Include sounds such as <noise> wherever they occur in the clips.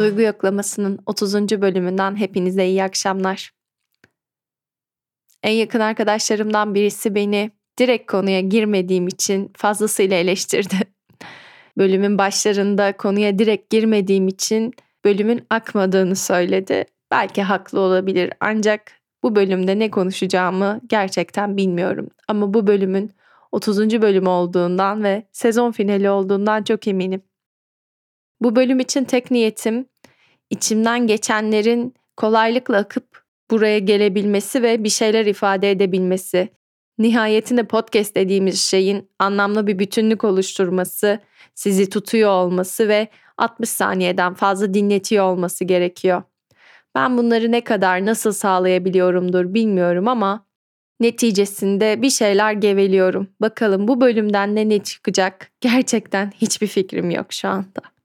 Duygu Yoklaması'nın 30. bölümünden hepinize iyi akşamlar. En yakın arkadaşlarımdan birisi beni direkt konuya girmediğim için fazlasıyla eleştirdi. <laughs> Bölümün başlarında konuya direkt girmediğim için bölümün akmadığını söyledi. Belki haklı olabilir ancak bu bölümde ne konuşacağımı gerçekten bilmiyorum. Ama bu bölümün 30. bölüm olduğundan ve sezon finali olduğundan çok eminim. Bu bölüm için tek niyetim içimden geçenlerin kolaylıkla akıp buraya gelebilmesi ve bir şeyler ifade edebilmesi. Nihayetinde podcast dediğimiz şeyin anlamlı bir bütünlük oluşturması, sizi tutuyor olması ve 60 saniyeden fazla dinletiyor olması gerekiyor. Ben bunları ne kadar nasıl sağlayabiliyorumdur bilmiyorum ama neticesinde bir şeyler geveliyorum. Bakalım bu bölümden ne ne çıkacak? Gerçekten hiçbir fikrim yok şu anda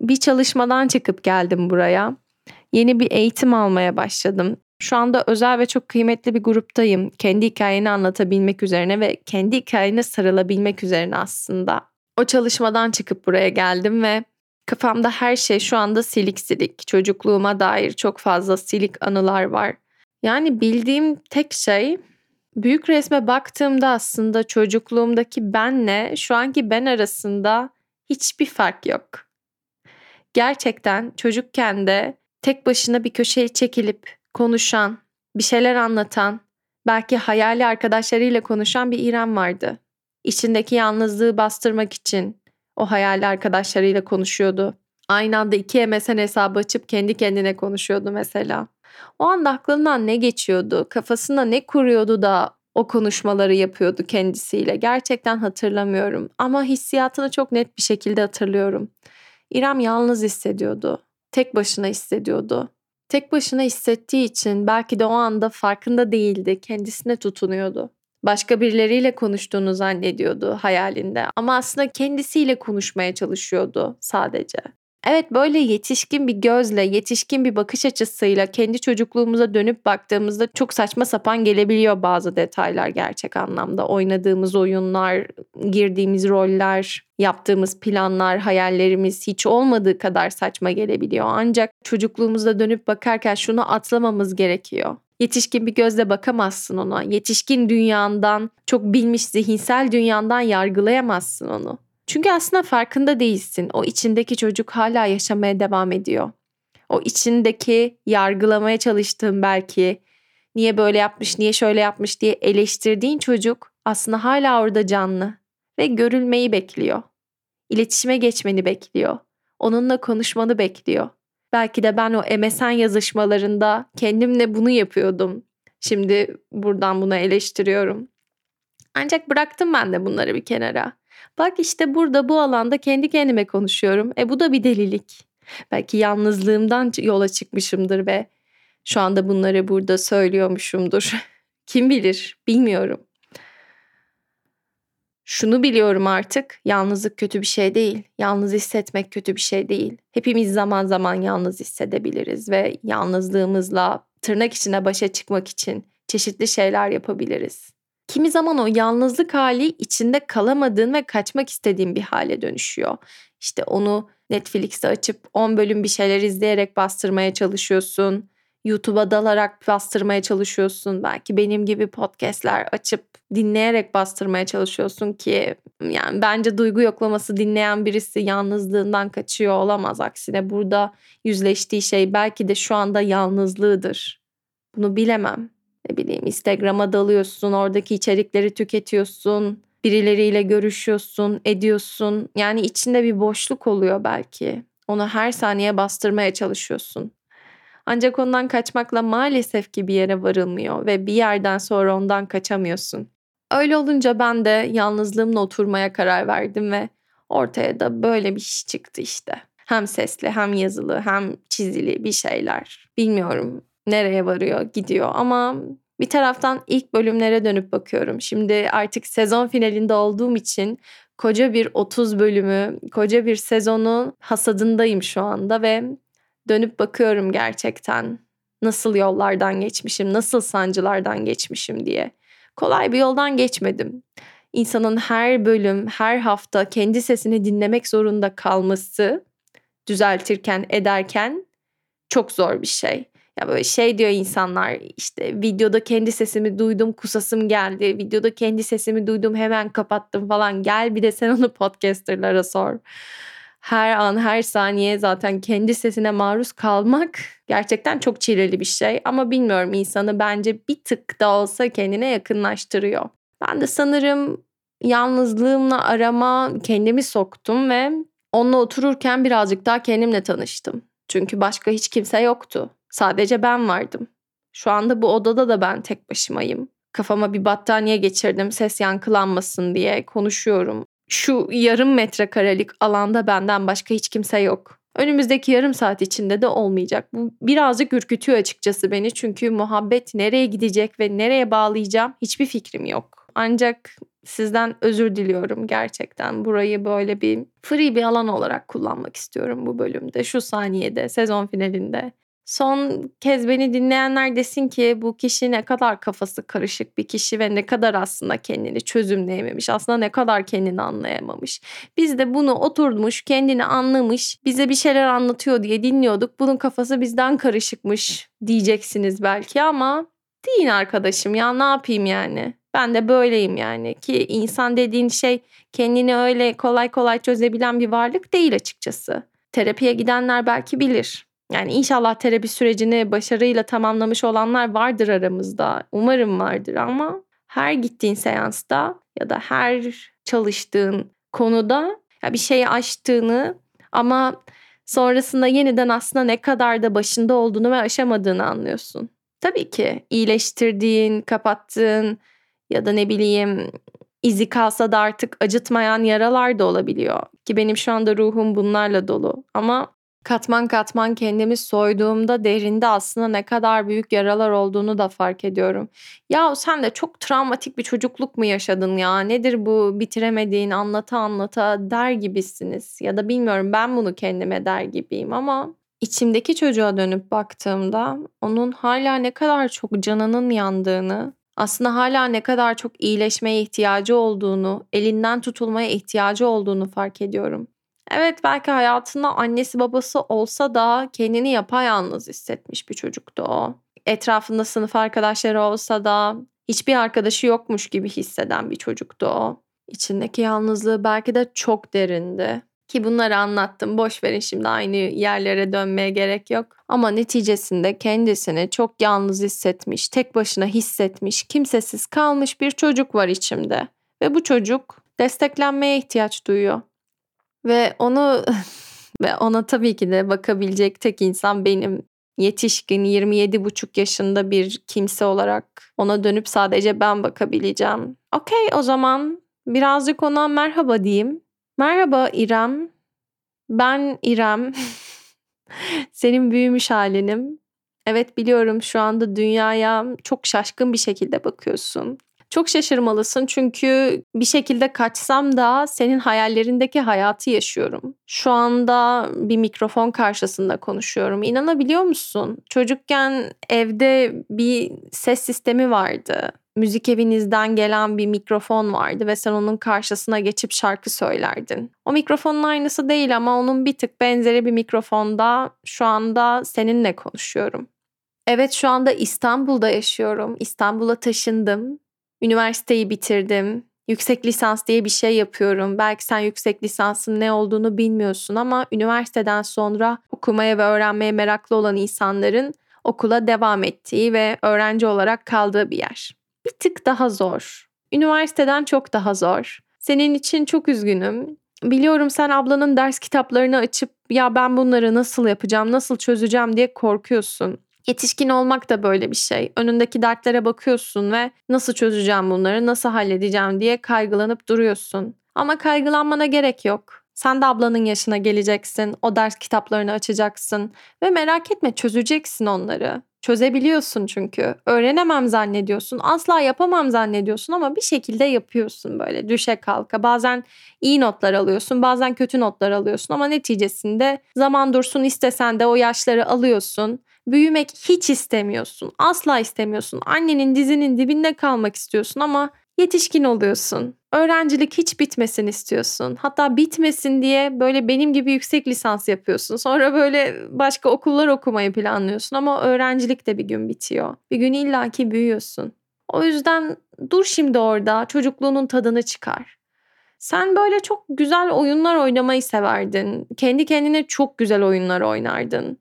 bir çalışmadan çıkıp geldim buraya. Yeni bir eğitim almaya başladım. Şu anda özel ve çok kıymetli bir gruptayım. Kendi hikayeni anlatabilmek üzerine ve kendi hikayene sarılabilmek üzerine aslında. O çalışmadan çıkıp buraya geldim ve kafamda her şey şu anda silik silik. Çocukluğuma dair çok fazla silik anılar var. Yani bildiğim tek şey büyük resme baktığımda aslında çocukluğumdaki benle şu anki ben arasında hiçbir fark yok gerçekten çocukken de tek başına bir köşeye çekilip konuşan, bir şeyler anlatan, belki hayali arkadaşlarıyla konuşan bir İrem vardı. İçindeki yalnızlığı bastırmak için o hayali arkadaşlarıyla konuşuyordu. Aynı anda iki MSN hesabı açıp kendi kendine konuşuyordu mesela. O anda aklından ne geçiyordu, kafasında ne kuruyordu da o konuşmaları yapıyordu kendisiyle. Gerçekten hatırlamıyorum ama hissiyatını çok net bir şekilde hatırlıyorum. İrem yalnız hissediyordu. Tek başına hissediyordu. Tek başına hissettiği için belki de o anda farkında değildi, kendisine tutunuyordu. Başka birileriyle konuştuğunu zannediyordu hayalinde ama aslında kendisiyle konuşmaya çalışıyordu sadece. Evet böyle yetişkin bir gözle, yetişkin bir bakış açısıyla kendi çocukluğumuza dönüp baktığımızda çok saçma sapan gelebiliyor bazı detaylar gerçek anlamda. Oynadığımız oyunlar, girdiğimiz roller, yaptığımız planlar, hayallerimiz hiç olmadığı kadar saçma gelebiliyor. Ancak çocukluğumuza dönüp bakarken şunu atlamamız gerekiyor. Yetişkin bir gözle bakamazsın ona. Yetişkin dünyandan, çok bilmiş zihinsel dünyandan yargılayamazsın onu. Çünkü aslında farkında değilsin. O içindeki çocuk hala yaşamaya devam ediyor. O içindeki yargılamaya çalıştığın belki niye böyle yapmış, niye şöyle yapmış diye eleştirdiğin çocuk aslında hala orada canlı ve görülmeyi bekliyor. İletişime geçmeni bekliyor. Onunla konuşmanı bekliyor. Belki de ben o MSN yazışmalarında kendimle bunu yapıyordum. Şimdi buradan bunu eleştiriyorum. Ancak bıraktım ben de bunları bir kenara. Bak işte burada bu alanda kendi kendime konuşuyorum. E bu da bir delilik. Belki yalnızlığımdan yola çıkmışımdır ve şu anda bunları burada söylüyormuşumdur. <laughs> Kim bilir bilmiyorum. Şunu biliyorum artık yalnızlık kötü bir şey değil. Yalnız hissetmek kötü bir şey değil. Hepimiz zaman zaman yalnız hissedebiliriz ve yalnızlığımızla tırnak içine başa çıkmak için çeşitli şeyler yapabiliriz. Kimi zaman o yalnızlık hali içinde kalamadığın ve kaçmak istediğin bir hale dönüşüyor. İşte onu Netflix'te açıp 10 bölüm bir şeyler izleyerek bastırmaya çalışıyorsun. YouTube'a dalarak bastırmaya çalışıyorsun. Belki benim gibi podcastler açıp dinleyerek bastırmaya çalışıyorsun ki yani bence duygu yoklaması dinleyen birisi yalnızlığından kaçıyor olamaz. Aksine burada yüzleştiği şey belki de şu anda yalnızlığıdır. Bunu bilemem ne bileyim Instagram'a dalıyorsun, oradaki içerikleri tüketiyorsun, birileriyle görüşüyorsun, ediyorsun. Yani içinde bir boşluk oluyor belki. Onu her saniye bastırmaya çalışıyorsun. Ancak ondan kaçmakla maalesef ki bir yere varılmıyor ve bir yerden sonra ondan kaçamıyorsun. Öyle olunca ben de yalnızlığımla oturmaya karar verdim ve ortaya da böyle bir iş çıktı işte. Hem sesli hem yazılı hem çizili bir şeyler. Bilmiyorum nereye varıyor gidiyor ama bir taraftan ilk bölümlere dönüp bakıyorum. Şimdi artık sezon finalinde olduğum için koca bir 30 bölümü, koca bir sezonun hasadındayım şu anda ve dönüp bakıyorum gerçekten nasıl yollardan geçmişim, nasıl sancılardan geçmişim diye. Kolay bir yoldan geçmedim. İnsanın her bölüm, her hafta kendi sesini dinlemek zorunda kalması düzeltirken ederken çok zor bir şey. Ya böyle şey diyor insanlar işte videoda kendi sesimi duydum kusasım geldi. Videoda kendi sesimi duydum hemen kapattım falan. Gel bir de sen onu podcasterlara sor. Her an her saniye zaten kendi sesine maruz kalmak gerçekten çok çileli bir şey. Ama bilmiyorum insanı bence bir tık da olsa kendine yakınlaştırıyor. Ben de sanırım yalnızlığımla arama kendimi soktum ve onunla otururken birazcık daha kendimle tanıştım. Çünkü başka hiç kimse yoktu. Sadece ben vardım. Şu anda bu odada da ben tek başımayım. Kafama bir battaniye geçirdim ses yankılanmasın diye konuşuyorum. Şu yarım metrekarelik alanda benden başka hiç kimse yok. Önümüzdeki yarım saat içinde de olmayacak. Bu birazcık ürkütüyor açıkçası beni çünkü muhabbet nereye gidecek ve nereye bağlayacağım hiçbir fikrim yok. Ancak sizden özür diliyorum gerçekten. Burayı böyle bir free bir alan olarak kullanmak istiyorum bu bölümde, şu saniyede, sezon finalinde. Son kez beni dinleyenler desin ki bu kişi ne kadar kafası karışık bir kişi ve ne kadar aslında kendini çözümleyememiş. Aslında ne kadar kendini anlayamamış. Biz de bunu oturmuş, kendini anlamış, bize bir şeyler anlatıyor diye dinliyorduk. Bunun kafası bizden karışıkmış diyeceksiniz belki ama değil arkadaşım ya ne yapayım yani. Ben de böyleyim yani ki insan dediğin şey kendini öyle kolay kolay çözebilen bir varlık değil açıkçası. Terapiye gidenler belki bilir. Yani inşallah terapi sürecini başarıyla tamamlamış olanlar vardır aramızda. Umarım vardır ama her gittiğin seansta ya da her çalıştığın konuda ya bir şeyi aştığını ama sonrasında yeniden aslında ne kadar da başında olduğunu ve aşamadığını anlıyorsun. Tabii ki iyileştirdiğin, kapattığın ya da ne bileyim izi kalsa da artık acıtmayan yaralar da olabiliyor. Ki benim şu anda ruhum bunlarla dolu. Ama Katman katman kendimi soyduğumda derinde aslında ne kadar büyük yaralar olduğunu da fark ediyorum. Ya sen de çok travmatik bir çocukluk mu yaşadın ya? Nedir bu bitiremediğin anlata anlata der gibisiniz. Ya da bilmiyorum ben bunu kendime der gibiyim ama içimdeki çocuğa dönüp baktığımda onun hala ne kadar çok canının yandığını, aslında hala ne kadar çok iyileşmeye ihtiyacı olduğunu, elinden tutulmaya ihtiyacı olduğunu fark ediyorum. Evet belki hayatında annesi babası olsa da kendini yapayalnız hissetmiş bir çocuktu o. Etrafında sınıf arkadaşları olsa da hiçbir arkadaşı yokmuş gibi hisseden bir çocuktu o. İçindeki yalnızlığı belki de çok derindi. Ki bunları anlattım. Boş verin şimdi aynı yerlere dönmeye gerek yok. Ama neticesinde kendisini çok yalnız hissetmiş, tek başına hissetmiş, kimsesiz kalmış bir çocuk var içimde. Ve bu çocuk desteklenmeye ihtiyaç duyuyor. Ve onu <laughs> ve ona tabii ki de bakabilecek tek insan benim. Yetişkin 27 buçuk yaşında bir kimse olarak ona dönüp sadece ben bakabileceğim. Okey o zaman birazcık ona merhaba diyeyim. Merhaba İrem. Ben İrem. <laughs> Senin büyümüş halinim. Evet biliyorum şu anda dünyaya çok şaşkın bir şekilde bakıyorsun. Çok şaşırmalısın çünkü bir şekilde kaçsam da senin hayallerindeki hayatı yaşıyorum. Şu anda bir mikrofon karşısında konuşuyorum. İnanabiliyor musun? Çocukken evde bir ses sistemi vardı. Müzik evinizden gelen bir mikrofon vardı ve sen onun karşısına geçip şarkı söylerdin. O mikrofonun aynısı değil ama onun bir tık benzeri bir mikrofonda şu anda seninle konuşuyorum. Evet şu anda İstanbul'da yaşıyorum. İstanbul'a taşındım Üniversiteyi bitirdim. Yüksek lisans diye bir şey yapıyorum. Belki sen yüksek lisansın ne olduğunu bilmiyorsun ama üniversiteden sonra okumaya ve öğrenmeye meraklı olan insanların okula devam ettiği ve öğrenci olarak kaldığı bir yer. Bir tık daha zor. Üniversiteden çok daha zor. Senin için çok üzgünüm. Biliyorum sen ablanın ders kitaplarını açıp ya ben bunları nasıl yapacağım, nasıl çözeceğim diye korkuyorsun. Yetişkin olmak da böyle bir şey. Önündeki dertlere bakıyorsun ve nasıl çözeceğim bunları, nasıl halledeceğim diye kaygılanıp duruyorsun. Ama kaygılanmana gerek yok. Sen de ablanın yaşına geleceksin, o ders kitaplarını açacaksın ve merak etme çözeceksin onları. Çözebiliyorsun çünkü. Öğrenemem zannediyorsun. Asla yapamam zannediyorsun ama bir şekilde yapıyorsun böyle düşe kalka. Bazen iyi notlar alıyorsun, bazen kötü notlar alıyorsun ama neticesinde zaman dursun istesen de o yaşları alıyorsun Büyümek hiç istemiyorsun. Asla istemiyorsun. Annenin dizinin dibinde kalmak istiyorsun ama Yetişkin oluyorsun. Öğrencilik hiç bitmesin istiyorsun. Hatta bitmesin diye böyle benim gibi yüksek lisans yapıyorsun. Sonra böyle başka okullar okumayı planlıyorsun ama öğrencilik de bir gün bitiyor. Bir gün illaki büyüyorsun. O yüzden dur şimdi orada çocukluğunun tadını çıkar. Sen böyle çok güzel oyunlar oynamayı severdin. Kendi kendine çok güzel oyunlar oynardın.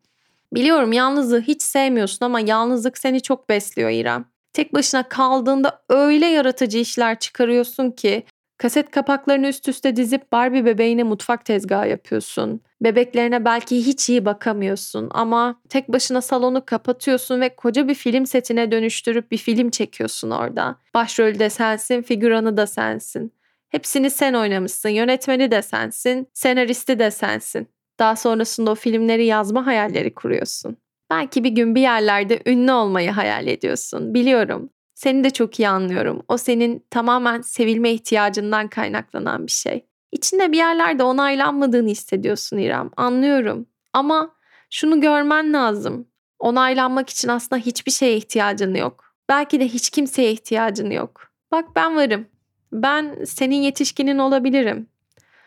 Biliyorum yalnızlığı hiç sevmiyorsun ama yalnızlık seni çok besliyor İrem. Tek başına kaldığında öyle yaratıcı işler çıkarıyorsun ki kaset kapaklarını üst üste dizip Barbie bebeğine mutfak tezgahı yapıyorsun. Bebeklerine belki hiç iyi bakamıyorsun ama tek başına salonu kapatıyorsun ve koca bir film setine dönüştürüp bir film çekiyorsun orada. Başrolü de sensin, figüranı da sensin. Hepsini sen oynamışsın, yönetmeni de sensin, senaristi de sensin. Daha sonrasında o filmleri yazma hayalleri kuruyorsun. Belki bir gün bir yerlerde ünlü olmayı hayal ediyorsun. Biliyorum. Seni de çok iyi anlıyorum. O senin tamamen sevilme ihtiyacından kaynaklanan bir şey. İçinde bir yerlerde onaylanmadığını hissediyorsun İrem. Anlıyorum. Ama şunu görmen lazım. Onaylanmak için aslında hiçbir şeye ihtiyacın yok. Belki de hiç kimseye ihtiyacın yok. Bak ben varım. Ben senin yetişkinin olabilirim.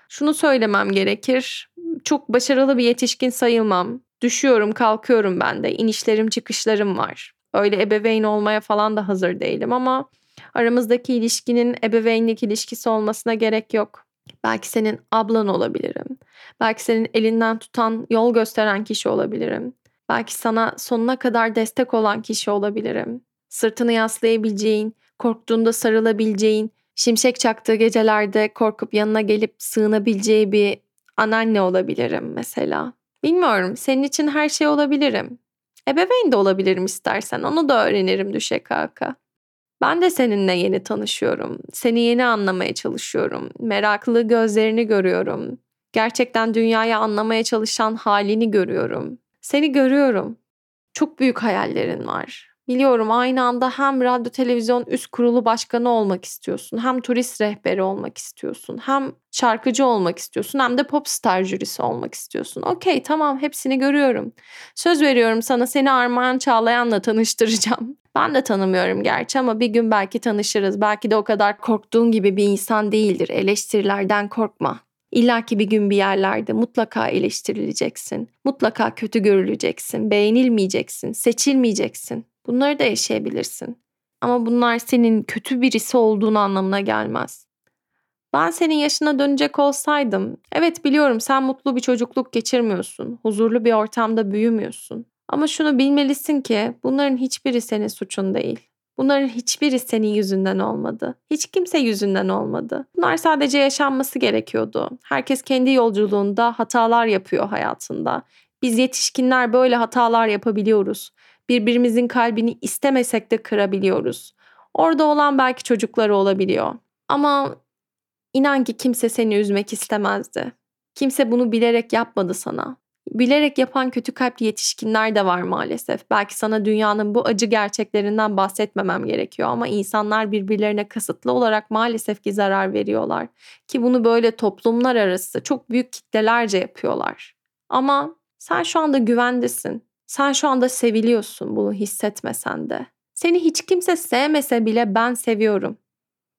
Şunu söylemem gerekir. Çok başarılı bir yetişkin sayılmam. Düşüyorum, kalkıyorum ben de. İnişlerim, çıkışlarım var. Öyle ebeveyn olmaya falan da hazır değilim ama aramızdaki ilişkinin ebeveynlik ilişkisi olmasına gerek yok. Belki senin ablan olabilirim. Belki senin elinden tutan, yol gösteren kişi olabilirim. Belki sana sonuna kadar destek olan kişi olabilirim. Sırtını yaslayabileceğin, korktuğunda sarılabileceğin, şimşek çaktığı gecelerde korkup yanına gelip sığınabileceği bir anneanne olabilirim mesela. Bilmiyorum senin için her şey olabilirim. Ebeveyn de olabilirim istersen onu da öğrenirim düşe kalka. Ben de seninle yeni tanışıyorum. Seni yeni anlamaya çalışıyorum. Meraklı gözlerini görüyorum. Gerçekten dünyayı anlamaya çalışan halini görüyorum. Seni görüyorum. Çok büyük hayallerin var. Biliyorum aynı anda hem radyo televizyon üst kurulu başkanı olmak istiyorsun, hem turist rehberi olmak istiyorsun, hem şarkıcı olmak istiyorsun, hem de popstar jürisi olmak istiyorsun. Okey tamam hepsini görüyorum. Söz veriyorum sana seni Armağan Çağlayan'la tanıştıracağım. <laughs> Ben de tanımıyorum gerçi ama bir gün belki tanışırız. Belki de o kadar korktuğun gibi bir insan değildir. Eleştirilerden korkma. İlla ki bir gün bir yerlerde mutlaka eleştirileceksin. Mutlaka kötü görüleceksin, beğenilmeyeceksin, seçilmeyeceksin. Bunları da yaşayabilirsin. Ama bunlar senin kötü birisi olduğun anlamına gelmez. Ben senin yaşına dönecek olsaydım, evet biliyorum sen mutlu bir çocukluk geçirmiyorsun, huzurlu bir ortamda büyümüyorsun. Ama şunu bilmelisin ki bunların hiçbiri senin suçun değil. Bunların hiçbiri senin yüzünden olmadı. Hiç kimse yüzünden olmadı. Bunlar sadece yaşanması gerekiyordu. Herkes kendi yolculuğunda hatalar yapıyor hayatında. Biz yetişkinler böyle hatalar yapabiliyoruz birbirimizin kalbini istemesek de kırabiliyoruz. Orada olan belki çocukları olabiliyor. Ama inan ki kimse seni üzmek istemezdi. Kimse bunu bilerek yapmadı sana. Bilerek yapan kötü kalpli yetişkinler de var maalesef. Belki sana dünyanın bu acı gerçeklerinden bahsetmemem gerekiyor ama insanlar birbirlerine kasıtlı olarak maalesef ki zarar veriyorlar. Ki bunu böyle toplumlar arası çok büyük kitlelerce yapıyorlar. Ama sen şu anda güvendesin. Sen şu anda seviliyorsun bunu hissetmesen de. Seni hiç kimse sevmese bile ben seviyorum.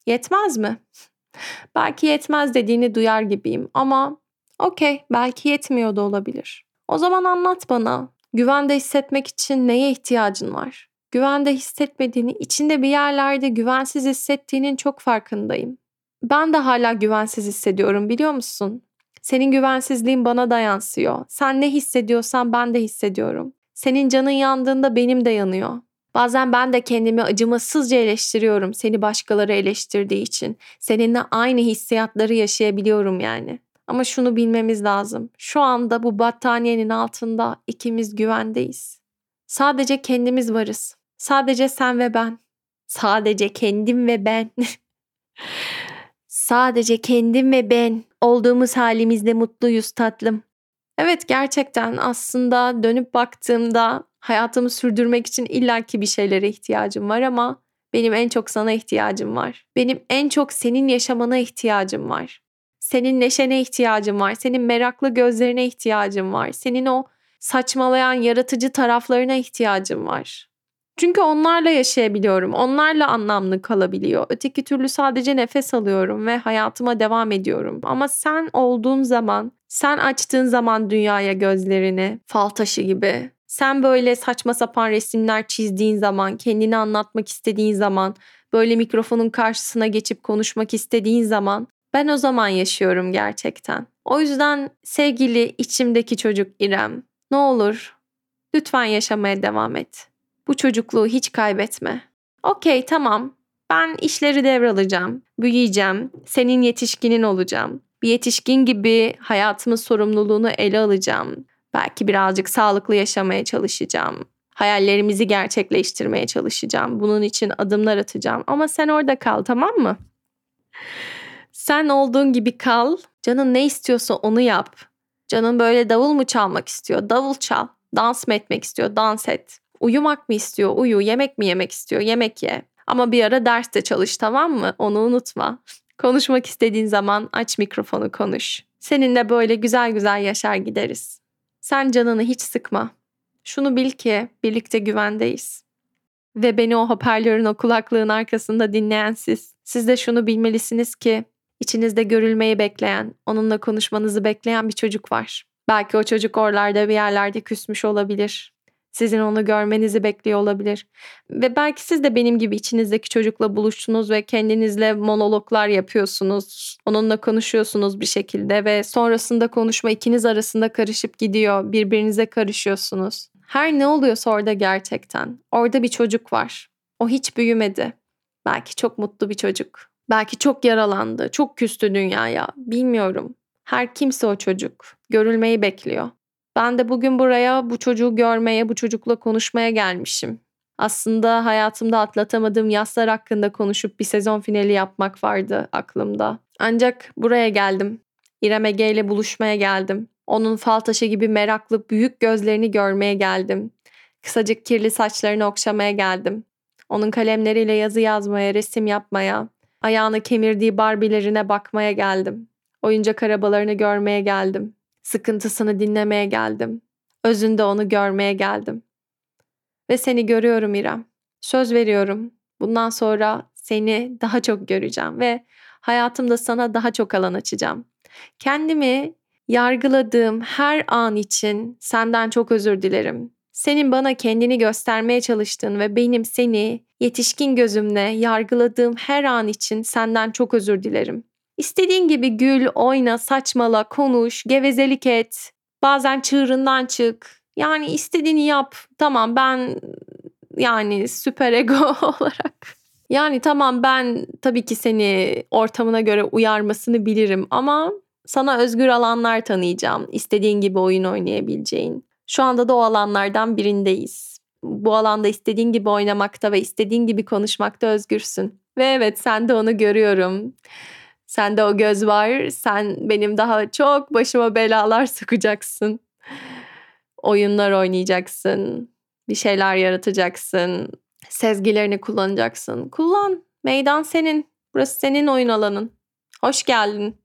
Yetmez mi? <laughs> belki yetmez dediğini duyar gibiyim ama okey belki yetmiyor da olabilir. O zaman anlat bana. Güvende hissetmek için neye ihtiyacın var? Güvende hissetmediğini, içinde bir yerlerde güvensiz hissettiğinin çok farkındayım. Ben de hala güvensiz hissediyorum biliyor musun? Senin güvensizliğin bana da yansıyor. Sen ne hissediyorsan ben de hissediyorum. Senin canın yandığında benim de yanıyor. Bazen ben de kendimi acımasızca eleştiriyorum seni başkaları eleştirdiği için. Seninle aynı hissiyatları yaşayabiliyorum yani. Ama şunu bilmemiz lazım. Şu anda bu battaniyenin altında ikimiz güvendeyiz. Sadece kendimiz varız. Sadece sen ve ben. Sadece kendim ve ben. <laughs> Sadece kendim ve ben olduğumuz halimizde mutluyuz tatlım. Evet gerçekten aslında dönüp baktığımda hayatımı sürdürmek için illaki bir şeylere ihtiyacım var ama benim en çok sana ihtiyacım var. Benim en çok senin yaşamana ihtiyacım var. Senin neşene ihtiyacım var. Senin meraklı gözlerine ihtiyacım var. Senin o saçmalayan yaratıcı taraflarına ihtiyacım var. Çünkü onlarla yaşayabiliyorum. Onlarla anlamlı kalabiliyor. Öteki türlü sadece nefes alıyorum ve hayatıma devam ediyorum. Ama sen olduğun zaman, sen açtığın zaman dünyaya gözlerini, fal taşı gibi. Sen böyle saçma sapan resimler çizdiğin zaman, kendini anlatmak istediğin zaman, böyle mikrofonun karşısına geçip konuşmak istediğin zaman ben o zaman yaşıyorum gerçekten. O yüzden sevgili içimdeki çocuk İrem, ne olur lütfen yaşamaya devam et. Bu çocukluğu hiç kaybetme. Okey tamam. Ben işleri devralacağım. Büyüyeceğim. Senin yetişkinin olacağım. Bir yetişkin gibi hayatımın sorumluluğunu ele alacağım. Belki birazcık sağlıklı yaşamaya çalışacağım. Hayallerimizi gerçekleştirmeye çalışacağım. Bunun için adımlar atacağım. Ama sen orada kal tamam mı? Sen olduğun gibi kal. Canın ne istiyorsa onu yap. Canın böyle davul mu çalmak istiyor? Davul çal. Dans mı etmek istiyor? Dans et. Uyumak mı istiyor? Uyu. Yemek mi yemek istiyor? Yemek ye. Ama bir ara derste çalış tamam mı? Onu unutma. Konuşmak istediğin zaman aç mikrofonu konuş. Seninle böyle güzel güzel yaşar gideriz. Sen canını hiç sıkma. Şunu bil ki birlikte güvendeyiz. Ve beni o hoparlörün o kulaklığın arkasında dinleyen siz. Siz de şunu bilmelisiniz ki içinizde görülmeyi bekleyen, onunla konuşmanızı bekleyen bir çocuk var. Belki o çocuk oralarda bir yerlerde küsmüş olabilir. Sizin onu görmenizi bekliyor olabilir. Ve belki siz de benim gibi içinizdeki çocukla buluştunuz ve kendinizle monologlar yapıyorsunuz. Onunla konuşuyorsunuz bir şekilde ve sonrasında konuşma ikiniz arasında karışıp gidiyor. Birbirinize karışıyorsunuz. Her ne oluyorsa orada gerçekten. Orada bir çocuk var. O hiç büyümedi. Belki çok mutlu bir çocuk. Belki çok yaralandı, çok küstü dünyaya. Bilmiyorum. Her kimse o çocuk. Görülmeyi bekliyor. Ben de bugün buraya bu çocuğu görmeye, bu çocukla konuşmaya gelmişim. Aslında hayatımda atlatamadığım yaslar hakkında konuşup bir sezon finali yapmak vardı aklımda. Ancak buraya geldim. İrem Ege ile buluşmaya geldim. Onun fal taşı gibi meraklı büyük gözlerini görmeye geldim. Kısacık kirli saçlarını okşamaya geldim. Onun kalemleriyle yazı yazmaya, resim yapmaya, ayağını kemirdiği barbilerine bakmaya geldim. Oyuncak arabalarını görmeye geldim. Sıkıntısını dinlemeye geldim. Özünde onu görmeye geldim. Ve seni görüyorum İrem. Söz veriyorum. Bundan sonra seni daha çok göreceğim ve hayatımda sana daha çok alan açacağım. Kendimi yargıladığım her an için senden çok özür dilerim. Senin bana kendini göstermeye çalıştığın ve benim seni yetişkin gözümle yargıladığım her an için senden çok özür dilerim. İstediğin gibi gül, oyna, saçmala, konuş, gevezelik et. Bazen çığırından çık. Yani istediğini yap. Tamam ben yani süper ego <laughs> olarak. Yani tamam ben tabii ki seni ortamına göre uyarmasını bilirim ama sana özgür alanlar tanıyacağım. İstediğin gibi oyun oynayabileceğin. Şu anda da o alanlardan birindeyiz. Bu alanda istediğin gibi oynamakta ve istediğin gibi konuşmakta özgürsün. Ve evet sen de onu görüyorum. Sende o göz var. Sen benim daha çok başıma belalar <laughs> sokacaksın. Oyunlar oynayacaksın. Bir şeyler yaratacaksın. Sezgilerini kullanacaksın. Kullan. Meydan senin. Burası senin oyun alanın. Hoş geldin.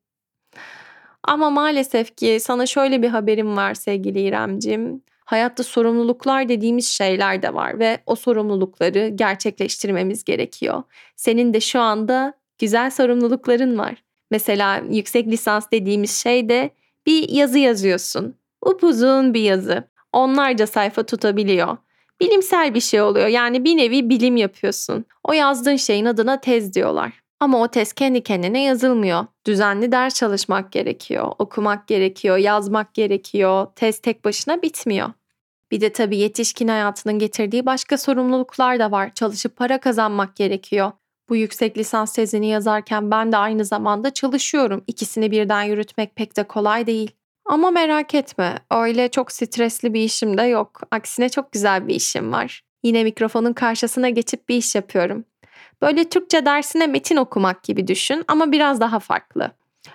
Ama maalesef ki sana şöyle bir haberim var sevgili İremcim. Hayatta sorumluluklar dediğimiz şeyler de var ve o sorumlulukları gerçekleştirmemiz gerekiyor. Senin de şu anda güzel sorumlulukların var. Mesela yüksek lisans dediğimiz şey de bir yazı yazıyorsun. Upuzun bir yazı. Onlarca sayfa tutabiliyor. Bilimsel bir şey oluyor. Yani bir nevi bilim yapıyorsun. O yazdığın şeyin adına tez diyorlar. Ama o test kendi kendine yazılmıyor. Düzenli ders çalışmak gerekiyor, okumak gerekiyor, yazmak gerekiyor. Test tek başına bitmiyor. Bir de tabii yetişkin hayatının getirdiği başka sorumluluklar da var. Çalışıp para kazanmak gerekiyor. Bu yüksek lisans tezini yazarken ben de aynı zamanda çalışıyorum. İkisini birden yürütmek pek de kolay değil. Ama merak etme, öyle çok stresli bir işim de yok. Aksine çok güzel bir işim var. Yine mikrofonun karşısına geçip bir iş yapıyorum. Böyle Türkçe dersine metin okumak gibi düşün ama biraz daha farklı.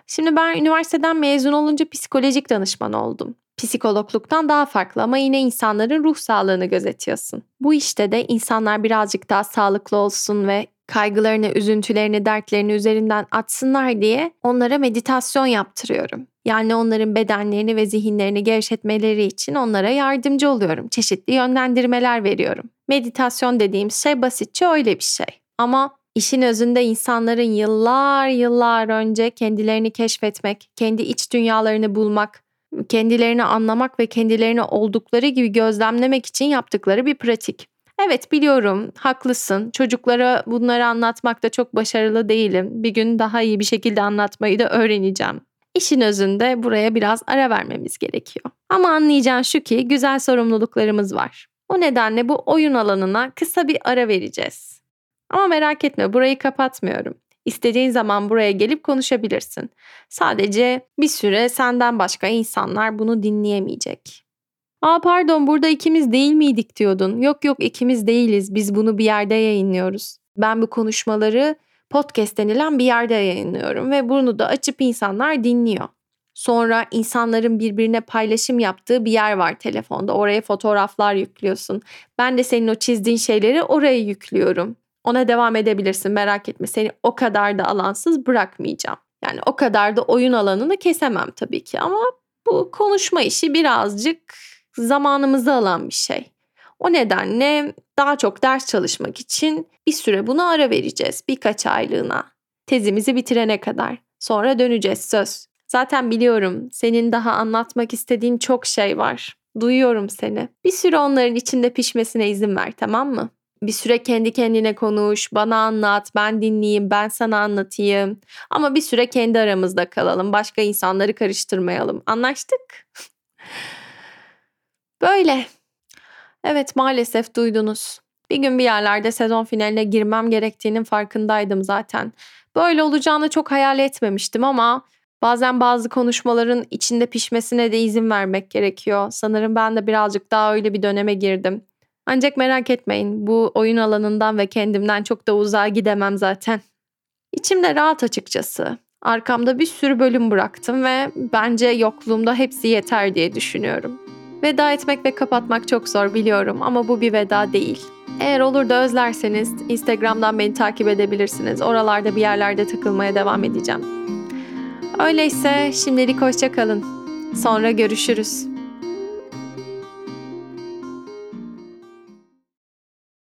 Şimdi ben üniversiteden mezun olunca psikolojik danışman oldum. Psikologluktan daha farklı ama yine insanların ruh sağlığını gözetiyorsun. Bu işte de insanlar birazcık daha sağlıklı olsun ve kaygılarını, üzüntülerini, dertlerini üzerinden atsınlar diye onlara meditasyon yaptırıyorum. Yani onların bedenlerini ve zihinlerini gevşetmeleri için onlara yardımcı oluyorum. Çeşitli yönlendirmeler veriyorum. Meditasyon dediğim şey basitçe öyle bir şey. Ama işin özünde insanların yıllar yıllar önce kendilerini keşfetmek, kendi iç dünyalarını bulmak, kendilerini anlamak ve kendilerini oldukları gibi gözlemlemek için yaptıkları bir pratik. Evet biliyorum, haklısın. Çocuklara bunları anlatmakta çok başarılı değilim. Bir gün daha iyi bir şekilde anlatmayı da öğreneceğim. İşin özünde buraya biraz ara vermemiz gerekiyor. Ama anlayacağın şu ki güzel sorumluluklarımız var. O nedenle bu oyun alanına kısa bir ara vereceğiz. Ama merak etme burayı kapatmıyorum. İstediğin zaman buraya gelip konuşabilirsin. Sadece bir süre senden başka insanlar bunu dinleyemeyecek. Aa pardon burada ikimiz değil miydik diyordun. Yok yok ikimiz değiliz. Biz bunu bir yerde yayınlıyoruz. Ben bu konuşmaları podcast denilen bir yerde yayınlıyorum ve bunu da açıp insanlar dinliyor. Sonra insanların birbirine paylaşım yaptığı bir yer var telefonda. Oraya fotoğraflar yüklüyorsun. Ben de senin o çizdiğin şeyleri oraya yüklüyorum. Ona devam edebilirsin merak etme. Seni o kadar da alansız bırakmayacağım. Yani o kadar da oyun alanını kesemem tabii ki ama bu konuşma işi birazcık zamanımızı alan bir şey. O nedenle daha çok ders çalışmak için bir süre buna ara vereceğiz birkaç aylığına. Tezimizi bitirene kadar. Sonra döneceğiz söz. Zaten biliyorum senin daha anlatmak istediğin çok şey var. Duyuyorum seni. Bir süre onların içinde pişmesine izin ver tamam mı? Bir süre kendi kendine konuş, bana anlat, ben dinleyeyim, ben sana anlatayım. Ama bir süre kendi aramızda kalalım, başka insanları karıştırmayalım. Anlaştık? <laughs> Böyle. Evet maalesef duydunuz. Bir gün bir yerlerde sezon finaline girmem gerektiğinin farkındaydım zaten. Böyle olacağını çok hayal etmemiştim ama bazen bazı konuşmaların içinde pişmesine de izin vermek gerekiyor. Sanırım ben de birazcık daha öyle bir döneme girdim. Ancak merak etmeyin bu oyun alanından ve kendimden çok da uzağa gidemem zaten. İçimde rahat açıkçası. Arkamda bir sürü bölüm bıraktım ve bence yokluğumda hepsi yeter diye düşünüyorum. Veda etmek ve kapatmak çok zor biliyorum ama bu bir veda değil. Eğer olur da özlerseniz Instagram'dan beni takip edebilirsiniz. Oralarda bir yerlerde takılmaya devam edeceğim. Öyleyse şimdilik hoşça kalın. Sonra görüşürüz.